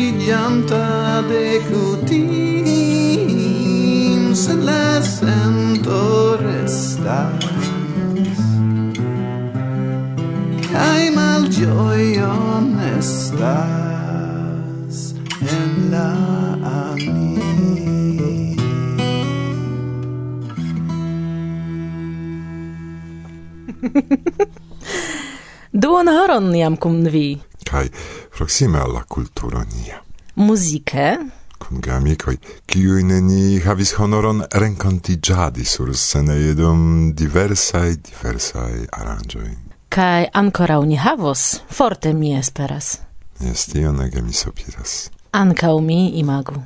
brillanta de cutim se la sento restas cae mal gioion estas en la anima Duan haron jam kun vi. Kaj proksime al la culturo nia. Muzike kun geamicoi, ciui ni havis honoron rencontigiadi sur sceneie dum diversai, diversai aranjoi. Kai ancora uni havos, forte mi esperas. Yes, tio nege mi sopiras. Ancau mi imagu.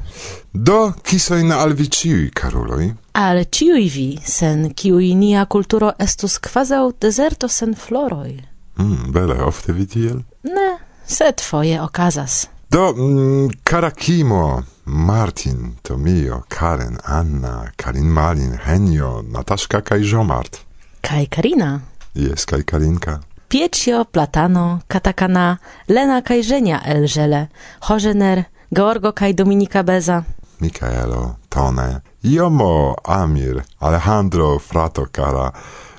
Do, kisoin al vi ciui, caroloi? Al ciui vi, sen ciui nia culturo estus quasau deserto sen floroi. Mm, bele, ofte vi tiel? Ne, sed foje okazas. Do, mm, cara Kimo, Martin, Tomio, Karen, Anna, Karin Malin, Henio, Nataszka kai Jomart. Kai Karina, Jes, kai Karinka. Piecio, Platano, Katakana, Lena kai Żenia Elżele, Hożener, Georgo kai Dominika Beza, Michaelo, Tone, Iomo, Amir, Alejandro, Frato, cara,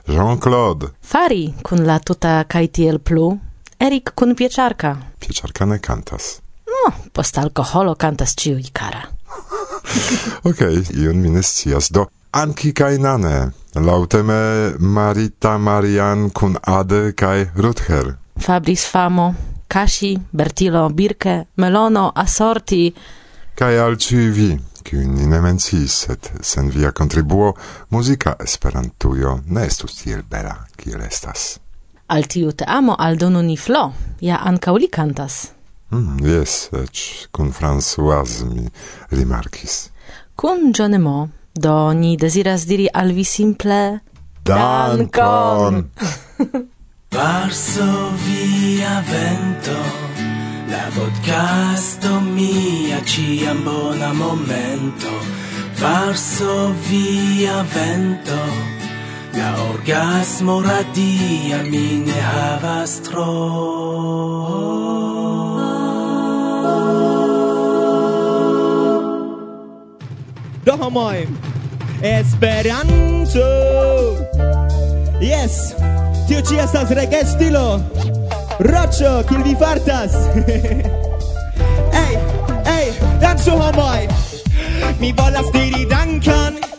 Jean-Claude. Fari kun la tuta kai tiel plu, Erik kun pieczarka. Pieczarka ne kantas. No, post alkoholo kantas ciu i kara. Okej, okay, iun mi ne scias. Do, anki Kainane. lauteme Marita Marian kun Ade kaj Ruther. Fabris Famo, Kasi, Bertilo, Birke, Melono, Assorti. Kaj al ciu vi, kiu ni ne menciis, sed sen via contribuo, musica esperantujo ne estus tiel bela, kiel estas. Al tiu te amo aldonu ni flo, ja ancau li cantas. Mm, yes, ec, kun Françoise mi rimarkis. Kun Jonemo, do ni deziras diri al vi simple... Dankon! Varsovia vento, la podcasto mia ciam bona momento, Varsovia vento, La orgasmo radia mi ne havas tro. Domoj Esperanto. Yes Tio ci estas regestilo. Rocho, kiel vi fartas? Ej ej dancu homoj. Mi volas diri dankon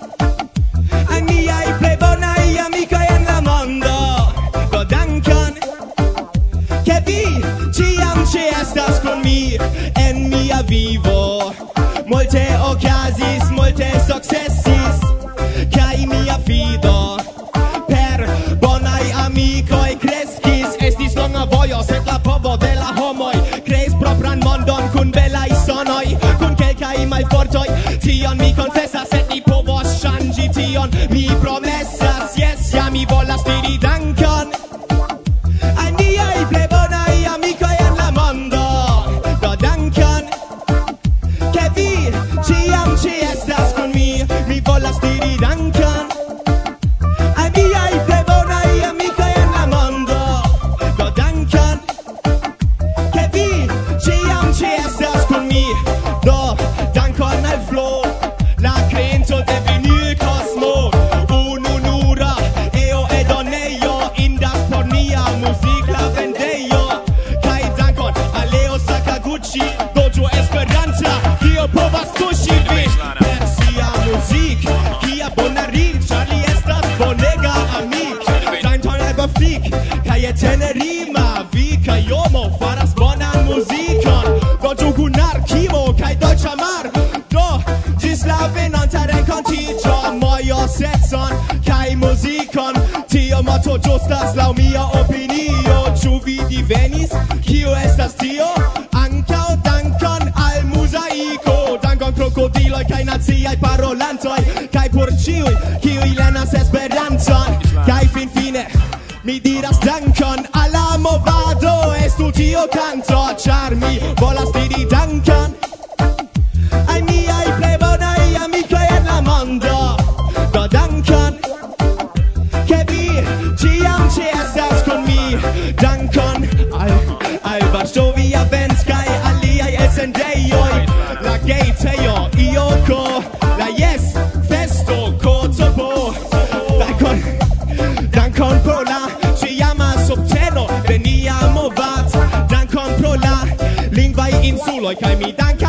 Tion mi konfesas, sed ni povos ŝanĝi tion. Mi Paco giostas lau mia opinio. Ciu vi divenis? Kio estas tio? Ancao dankon al mosaico Dankon krokodiloj kaj naciaj parolantoj Kaj por ĉiuj, kiuj lernas Esperanton. Fin finfine mi diras dankon al la movado. Estu tio canto ĉar mi volas I'm gonna call me Duncan.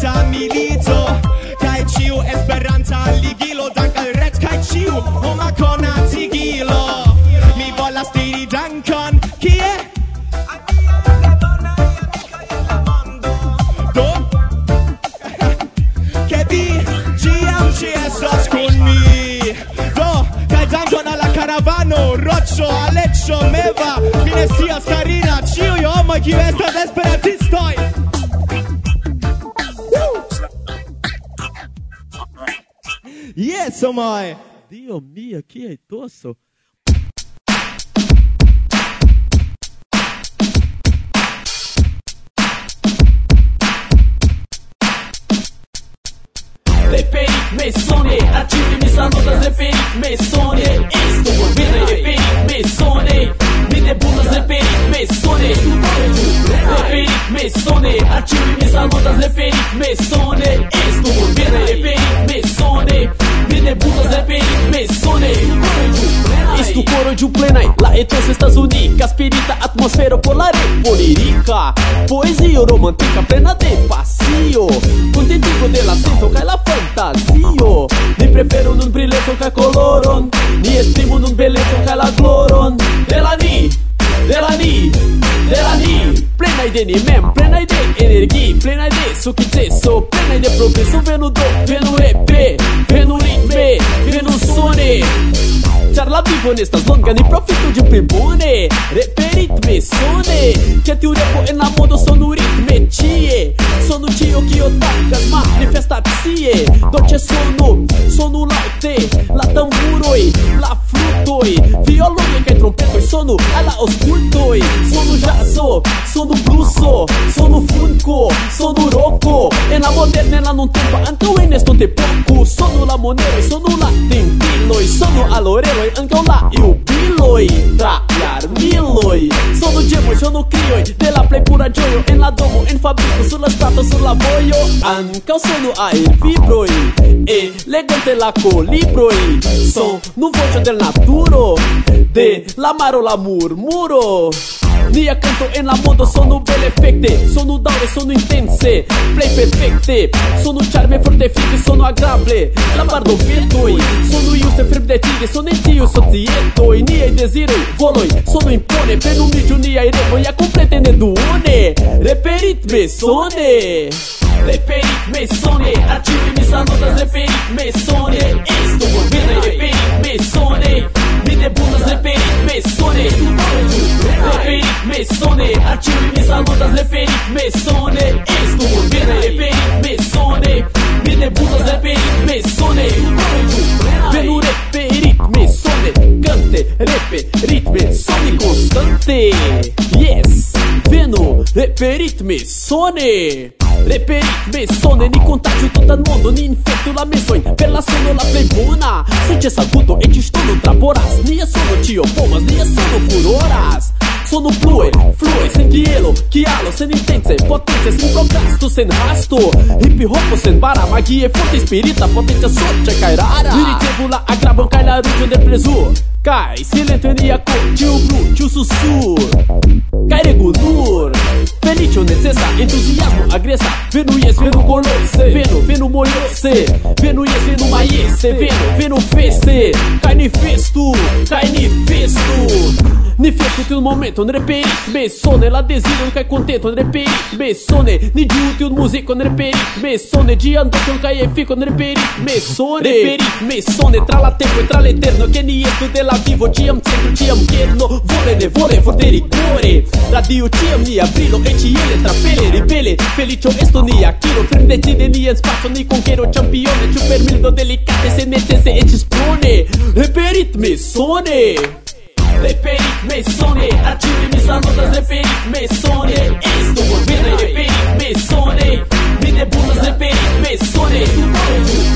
esperanta milito Kaj ciu esperanta ligilo Dank al ret kaj ciu homa konatigilo Mi volas diri dankon Kie? Do? Che vi ciam ci estos kun mi Do, kaj dankon alla caravano Roccio, Aleccio, Meva Mi ne sias Karina Ciui homoj kiu estas esperantistoj Insomma, Dio mio, chi è tosso? me, Messone, attivi me stanno da Reperic Messone, Isto vede me Messone, vede bulas Reperic Messone, Reperic Messone, attivi mi stanno da Reperic Messone, Isto vede Reperic Isto coro de um plenai, lá etos Estados Unidos Aspirita, atmosfera polare, polirica Poesia romântica plena de pasio Contentivo de la sento cai la fantasio. Ni prefero nun brileto ca coloron Ni estimo nun beleto ca la gloron. De la ni, de la ni, de la ni Plenai de ni mem, plenai de energie Plenai de successo, plenai de progresso Venu do, venu EP, venu ritme, venu bone Char la vivo ne estas longa, ni profitu ĝin pli bone Reperitme sone Ke tiu repo en la modo sonu ritme ĉie Sonu ĉio kio takas manifestacie Do ĉe sonu, sonu laŭte La tamburoj, la flutoj Violoj kaj trompetoj sonu al la aŭskultoj Sonu jazzo, sonu bluso, sonu funko, sonu roko En la moderna, en la nuntempa, antaŭe en estonte poko Sonu la monero, sonu Bruno, a Loreloi, Angela e o Piloi. Tra, Yo no crioi de la play pura joyo, En la domo, en fabrico, sulla stato, sulla boyo Anca sono ai vibroi. E legante la colibroi. Son no voce del naturo. De la marola murmuro. Nia canto en la mondo sono belle effecte Sono daure, sono intense. Play perfecte. Sono charme forte fiche, sono agrable. La bardo virtui Sono iuste frib de tigre, sono tieto, nia e desiroi, voloi. Sono impone, per un nia niai voia cum pretendedune Reperit mesone Reperit mesone Arcivi mi sa notas reperit mesone Estu vorbire reperit mesone Mi de bunas reperit mesone Reperit mesone Arcivi mi sa notas reperit mesone Estu vorbire reperit mesone Mi de bunas reperit mesone Venu reperit mesone Cante, repe, ritme, sonico, stante Reperit me sone! Reperit me sone! Ni contagio tutto il mondo Ni infetto la mesoin. Per la sono la plebona Successo acuto E ci sto non traporas, Ni sono tio pomas Ni sono furoras sono sem fluid, sen kielo, kialo, sem intense, potência, sem contrasto, sem rasto, hip hop, sem bara, magie forte, espirita, potenzia socia, cairara, dirigevula, agraban, cailarujo, depresu, cai, silentania, cotiu, brutiu, sussu, cairegunur, felicio, necessa, entusiasmo, agressa, venu yes, no conoce, venu, venu moiose, venu yes, venu maiese, venu, venu feste, carnifesto, carnifesto, Ni fietti un momento, un reperi, bessone, la desiro, un cai contento, un reperi, bessone, ni giunti un musico, un reperi, bessone, gi ando che un cai e fico, un reperi, bessone, reperi, tra la tempo e tra l'eterno, che ni esto della vivo, gi am centro, gi am chierno, vole ne vole, forte rigore, la dio ci am ni abrilo, e ci ele, tra pele, ribele, felicio esto ni aquilo, frem decide ni en spazio, ni conquero, campione, giù per mildo delicate, se necese e ci spone, reperit, bessone, reperikme sone Archivimi sa notas reperikme sone Esto volvete reperikme sone Mi ne butas reperikme sone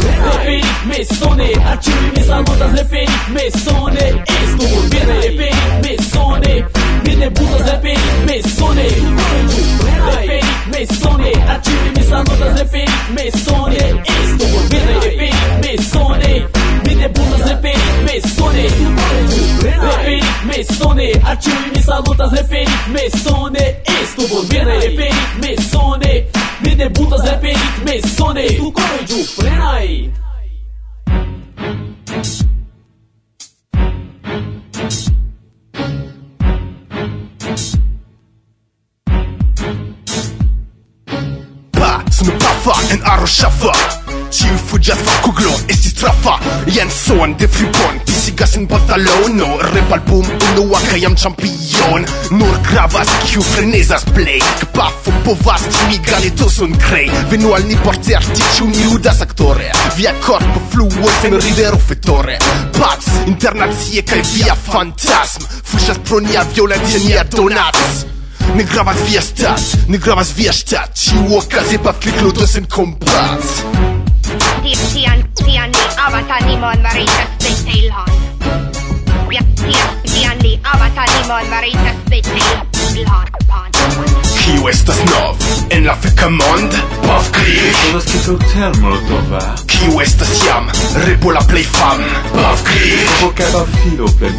Reperikme sone Archivimi sa notas reperikme sone Esto volvete reperikme sone Mi ne butas reperikme sone Reperikme sone Archivimi sa notas reperikme sone Esto volvete reperikme sone Mi ne butas reperikme sone Reperikme sone Mesone, arciuni mi salutas referit Mesone, estu bonvena referit Mesone, mi debutas referit Mesone, estu corrigiu plenai Arushafa Ci fuġa fa kuglu, isti trafa. Jens soħan di fripo Stallone Rap album unua kaj jam champion. Nur gravas kiu frenezas plej Kpafo povas timi galetoson krei Venu al ni porti arti ĉu ni ludas aktore Via korpo fluos en rivero fetore. Pac internacie kaj via fantasm. Fuŝas pro nia violencia nia donac Ne gravas via stas, ne gravas via stat Ĉiuokaze pafklikludos en kompas Tian, tian, tian, avat animon maritas de Ceylon Avatar Limon Marita Spitney Blood Pond tu estas nov. En la feka mond Pov kli Sonas ke tau molotova Kiu estas jam Repo la plej fam Pov kli Provokeba filo plej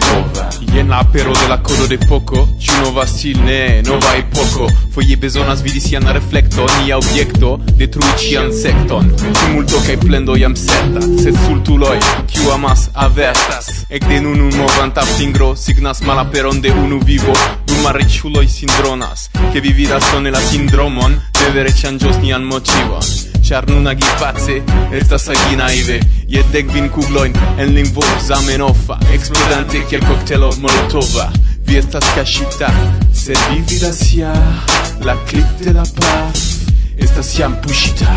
Jen la apero de la kodo de poko Ĉu nova stil ne nova epoko. Foje bezonas vidi sian reflekto Nia objekto detrui cian sekton. Tumulto kaj plendo jam certa Sed sultuloj kiu amas avertas. Ekde nun un movanta fingro Signas malaperon de unu vivo. Dum riĉuloj sindronas Ke vi vidas persone la sindromon Devere ŝanĝos nian motivon Char nun agi pace estas agi naive Je dek vin kuglojn en lingvo zamenofa Eksplodante kiel koktelo molotova. Vi estas kaŝita, sed vi vidas ja La klip de la paf estas jam puŝita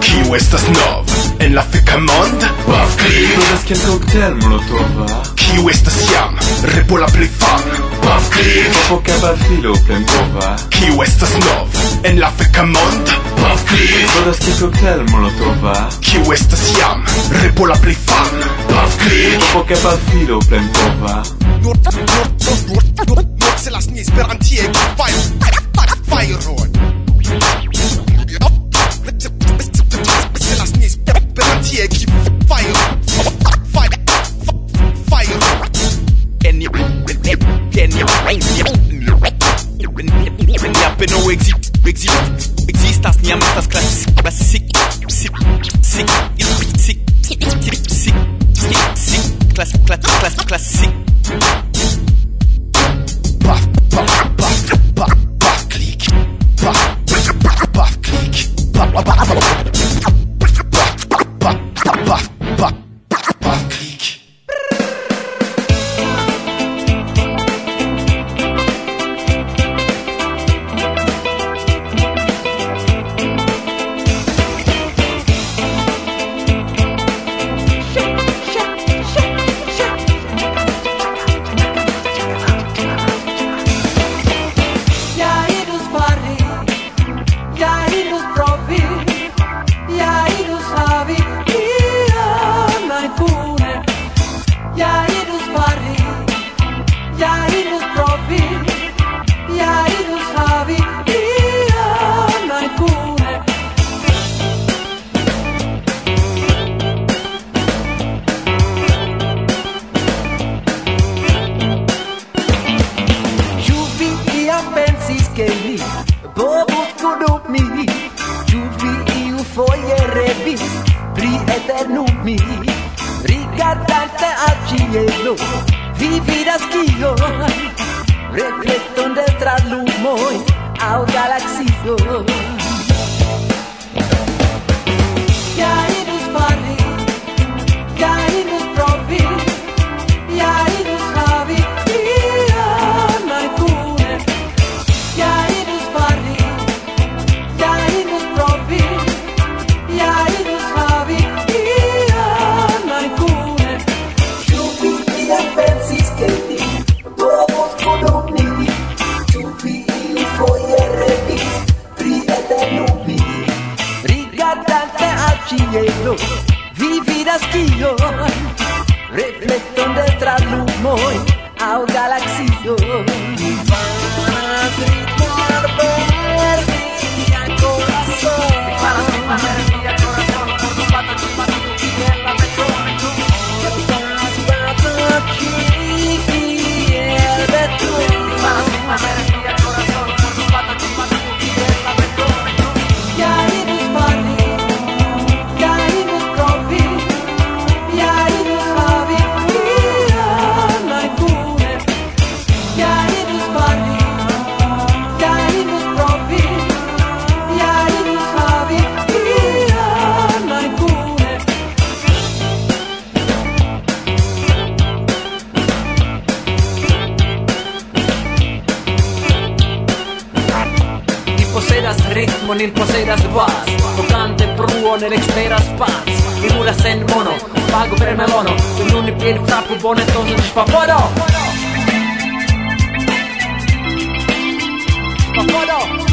Kiu estas nov en la feka mond? Paf klip Rodas kiel koktel molotova? kiu estas jam repola plej fama Pafklik Poka bafilo plenpova Kiu estas nov en la feka monda Pafklik Volas ke koktel molotova Kiu estas jam repola plej fama Pafklik Poka bafilo plenpova Se las ni esperantie Fajron Se las ni esperantie no exit, exit, existas ni amastas classic, classic, sic, sic, sic, classic, classic, classic, classic. Ĉu vi iu foje revis pri eternumi Rigardante al ĉielo vi vidas kion Reflekton de tralumoj aŭ galaksioj Ja irus fari, ja irus provi, ja amor Hello.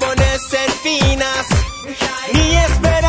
ponerse finas. Ni espera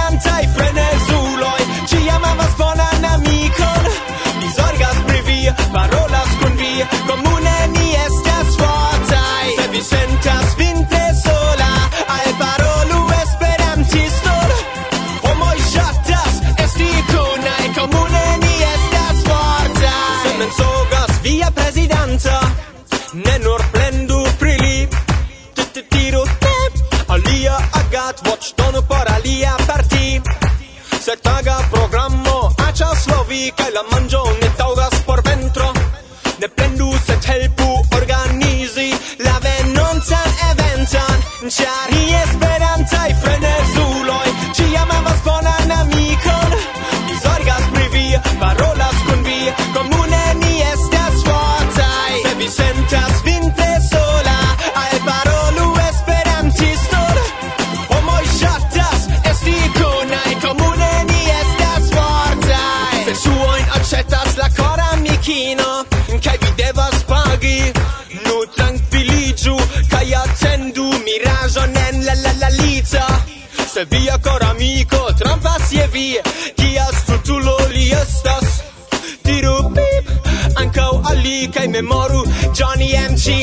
via Kia strutulo li estas? Diru pip Ancau ali Kaj memoru. Johnny MG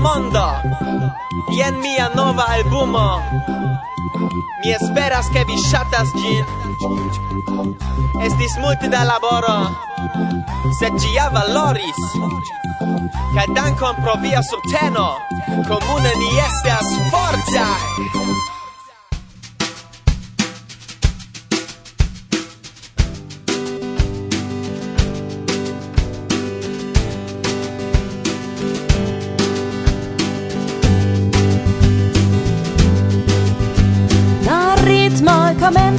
mondo. Jen mia nova albumo. Mi esperas che vi shatas gin Estis multe da laboro. Sed ĝi ja valoris. Kaj dankon pro via subteno. Komune ni estas fortaj.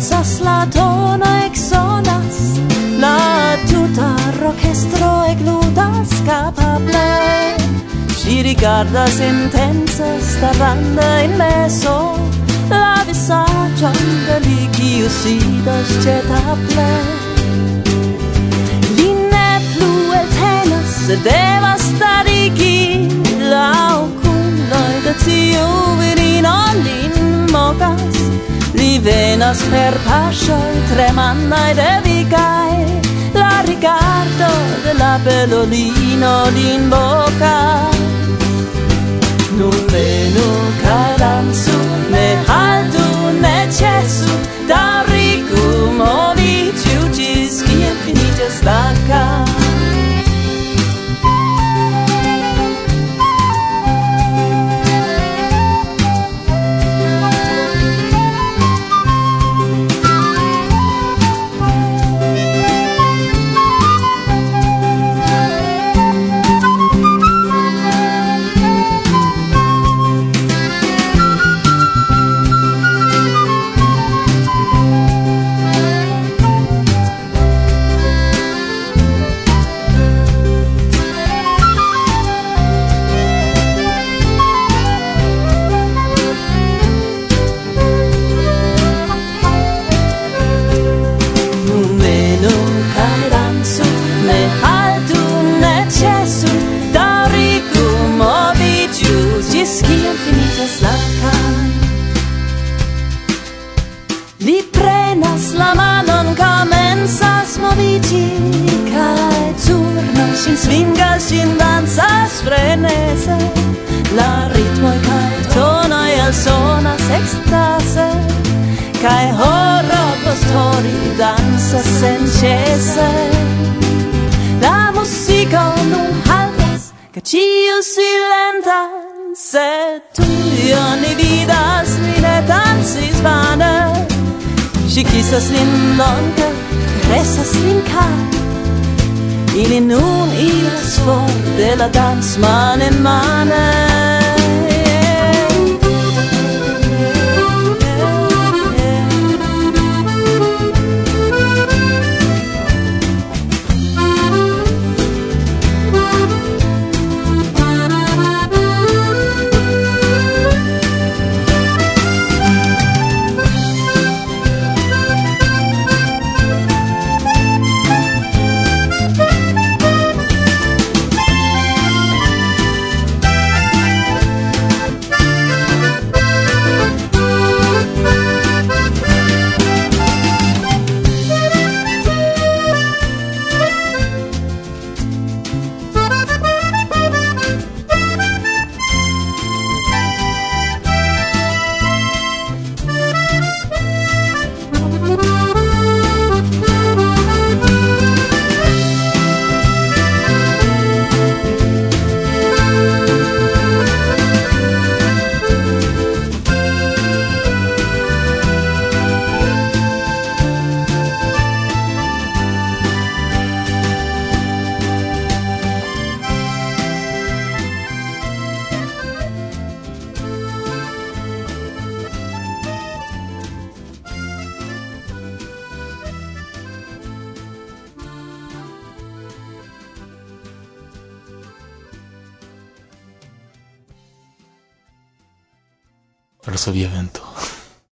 dancas la tono exonas. La tuta orkestro ekludas kapable ŝi rigardas intense starrande in meso. La vizaĝon de li kiu sidas ĉetable. Li ne plu eltenas sed devas starigi la okuloj de tiu virino. Lin mokas. Li venas per pascioi tremannai devicai La rigardo de la bellolino bocca nu venu ca dansu, ne haltu, ne cesu Da rigu moviciu, gis cien finigas la senĉese la musica nun haltas kaj ĉiu silentas se tu io ne vidas Mi ne dancis vane ŝi kisas lin lonte karesas lin kaj ili nun iras for de la dans mane mane.